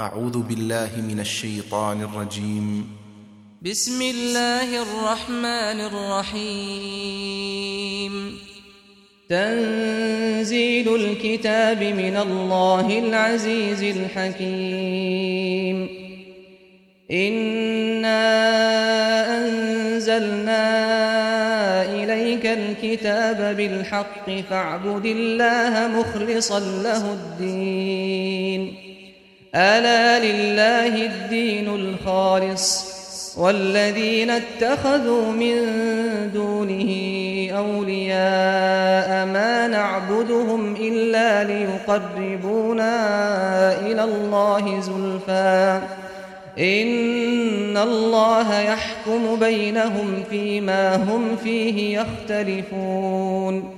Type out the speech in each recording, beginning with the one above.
أعوذ بالله من الشيطان الرجيم. بسم الله الرحمن الرحيم. تنزيل الكتاب من الله العزيز الحكيم. إنا أنزلنا إليك الكتاب بالحق فاعبد الله مخلصا له الدين. ألا لله الدين الخالص والذين اتخذوا من دونه أولياء ما نعبدهم إلا ليقربونا إلى الله زلفى. إن الله يحكم بينهم فيما هم فيه يختلفون.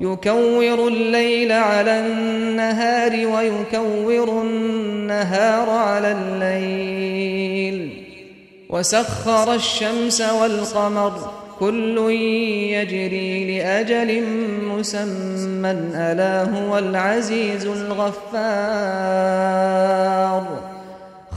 يكور الليل على النهار ويكور النهار على الليل. وسخر الشمس والقمر كل يجري لأجل مسمى. ألا هو العزيز الغفار.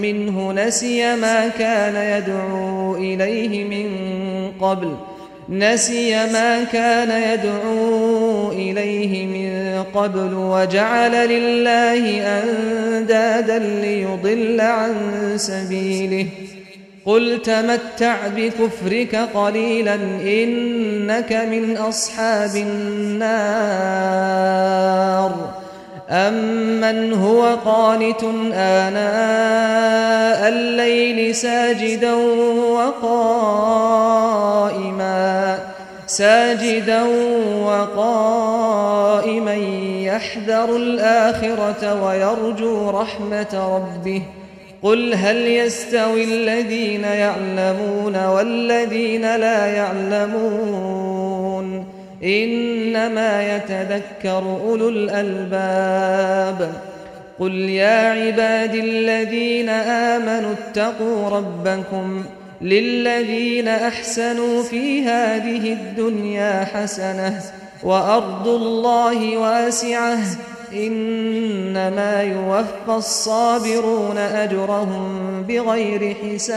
منه نسي ما كان يدعو إليه من قبل. نسي ما كان يدعو إليه من قبل وجعل لله أندادا ليضل عن سبيله. قل تمتع بكفرك قليلا إنك من أصحاب النار. أمن هو قانت آناء الليل ساجدا وقائما ساجدا وقائما يحذر الآخرة ويرجو رحمة ربه قل هل يستوي الذين يعلمون والذين لا يعلمون إنما يتذكر أولو الألباب. قل يا عباد الذين آمنوا اتقوا ربكم للذين أحسنوا في هذه الدنيا حسنة وأرض الله واسعة. إنما يوفى الصابرون أجرهم بغير حساب.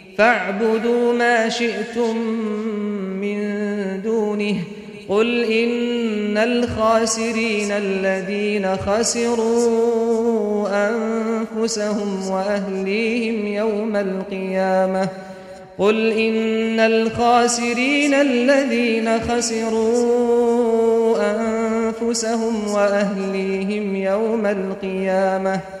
فاعبدوا ما شئتم دونه. قل إن الخاسرين الذين خسروا أنفسهم وأهليهم يوم القيامة. قل إن الخاسرين الذين خسروا أنفسهم وأهليهم يوم القيامة.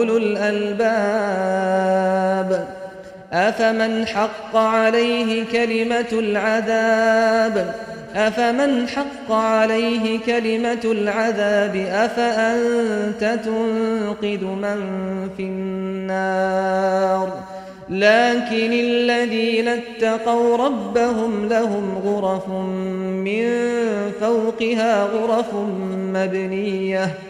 أولو الألباب أفمن حق عليه كلمة العذاب؟ أفمن حق عليه كلمة العذاب؟ أفأنت تنقذ من في النار؟ لكن الذين اتقوا ربهم لهم غرف من فوقها غرف مبنية.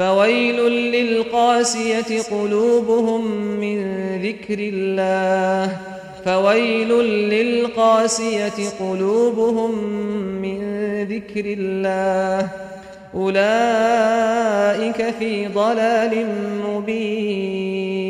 فويل للقاسية قلوبهم من ذكر الله. فويل للقاسية قلوبهم من ذكر الله. أولئك في ضلال مبين.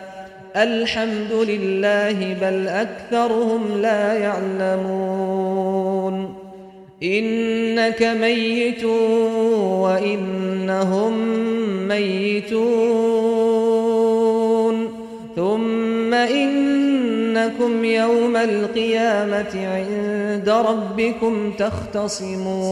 الحمد لله بل أكثرهم لا يعلمون إنك ميت وإنهم ميتون ثم إن إنكم يوم القيامة عند ربكم تختصمون.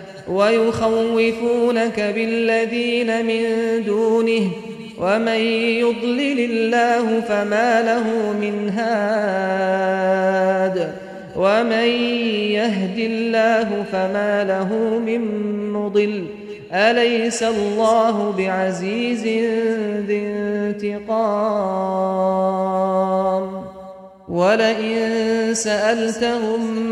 ويخوفونك بالذين من دونه ومن يضلل الله فما له من هاد ومن يهد الله فما له من مضل أليس الله بعزيز ذي انتقام ولئن سألتهم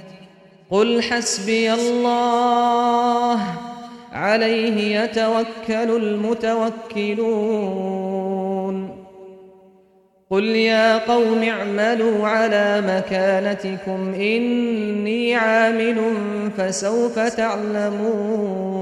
قل حسبي الله عليه يتوكل المتوكلون قل يا قوم اعملوا على مكانتكم إني عامل فسوف تعلمون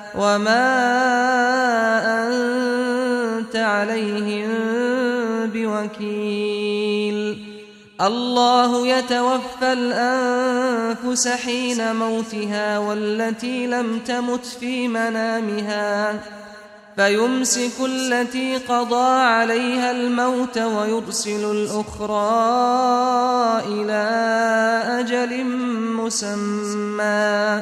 وما أنت عليهم بوكيل. الله يتوفى الأنفس حين موتها والتي لم تمت في منامها. فيمسك التي قضى عليها الموت ويرسل الأخرى إلى أجل مسمى.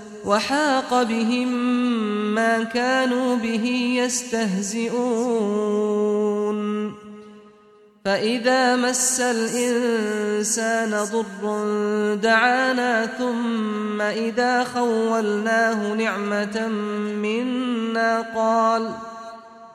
وحاق بهم ما كانوا به يستهزئون. فإذا مس الإنسان ضر دعانا ثم إذا خولناه نعمة منا قال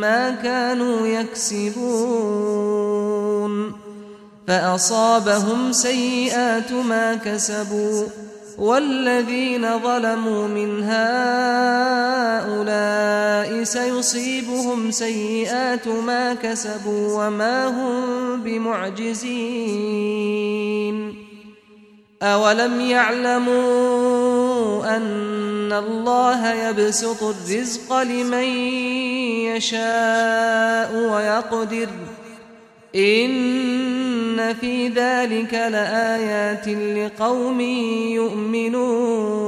ما كانوا يكسبون. فأصابهم سيئات ما كسبوا. والذين ظلموا من هؤلاء سيصيبهم سيئات ما كسبوا وما هم بمعجزين. أولم يعلموا أن الله يبسط الرزق لمن يشاء ويقدر إن في ذلك لآيات لقوم يؤمنون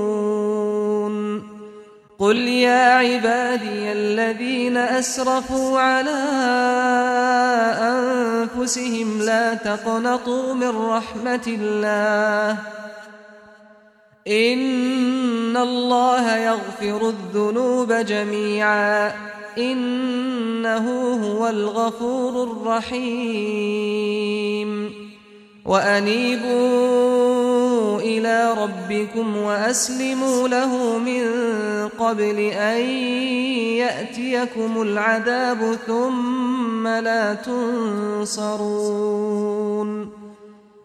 قل يا عبادي الذين أسرفوا على أنفسهم لا تقنطوا من رحمة الله إن الله يغفر الذنوب جميعا. إنه هو الغفور الرحيم. وأنيبوا إلى ربكم وأسلموا له من قبل أن يأتيكم العذاب ثم لا تنصرون.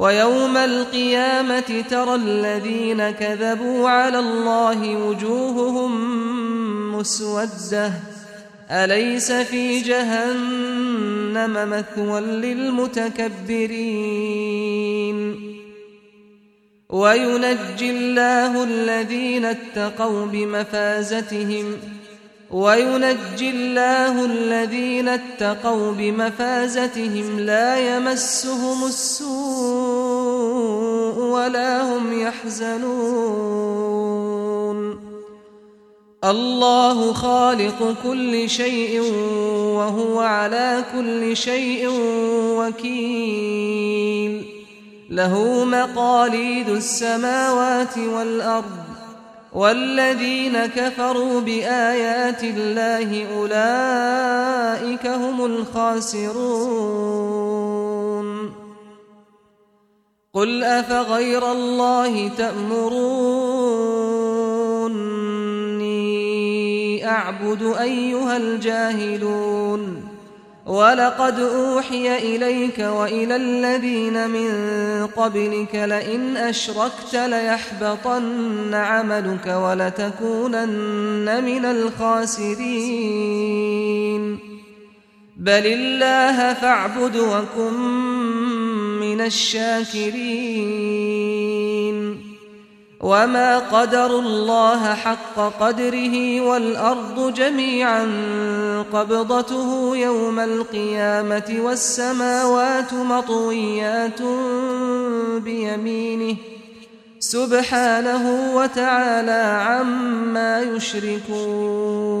ويوم القيامة ترى الذين كذبوا على الله وجوههم مسودة. أليس في جهنم مثوى للمتكبرين؟ وينجي الله الذين اتقوا بمفازتهم. وينجي الله الذين اتقوا بمفازتهم. لا يمسهم السوء ولا هم يحزنون. الله خالق كل شيء وهو على كل شيء وكيل. له مقاليد السماوات والأرض. والذين كفروا بآيات الله أولئك هم الخاسرون. قل أفغير الله تأمروني أعبد أيها الجاهلون ولقد أوحي إليك وإلى الذين من قبلك لئن أشركت ليحبطن عملك ولتكونن من الخاسرين بل الله فاعبد وكن من الشاكرين. وما قدروا الله حق قدره والأرض جميعا قبضته يوم القيامة والسماوات مطويات بيمينه. سبحانه وتعالى عما يشركون.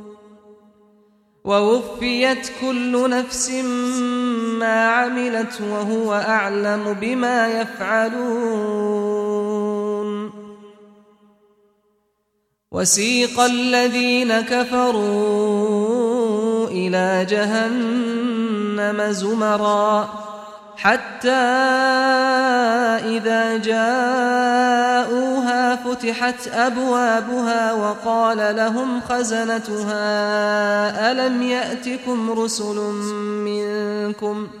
ووفيت كل نفس ما عملت وهو أعلم بما يفعلون. وسيق الذين كفروا إلى جهنم زمرًا. حتى إذا جاءوها فتحت أبوابها وقال لهم خزنتها ألم يأتكم رسل منكم ؟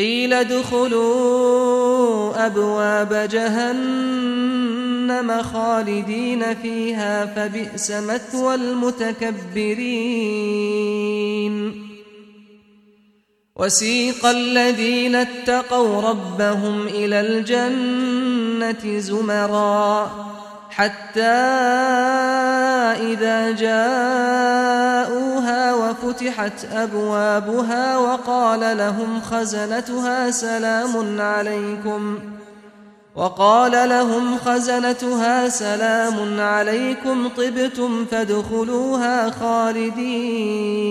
قيل ادخلوا أبواب جهنم خالدين فيها فبئس مثوى المتكبرين. وسيق الذين اتقوا ربهم إلى الجنة زمرًا. حتى إذا جاءوها وفتحت أبوابها وقال لهم خزنتها سلام عليكم وقال لهم خزنتها سلام عليكم طبتم فادخلوها خالدين.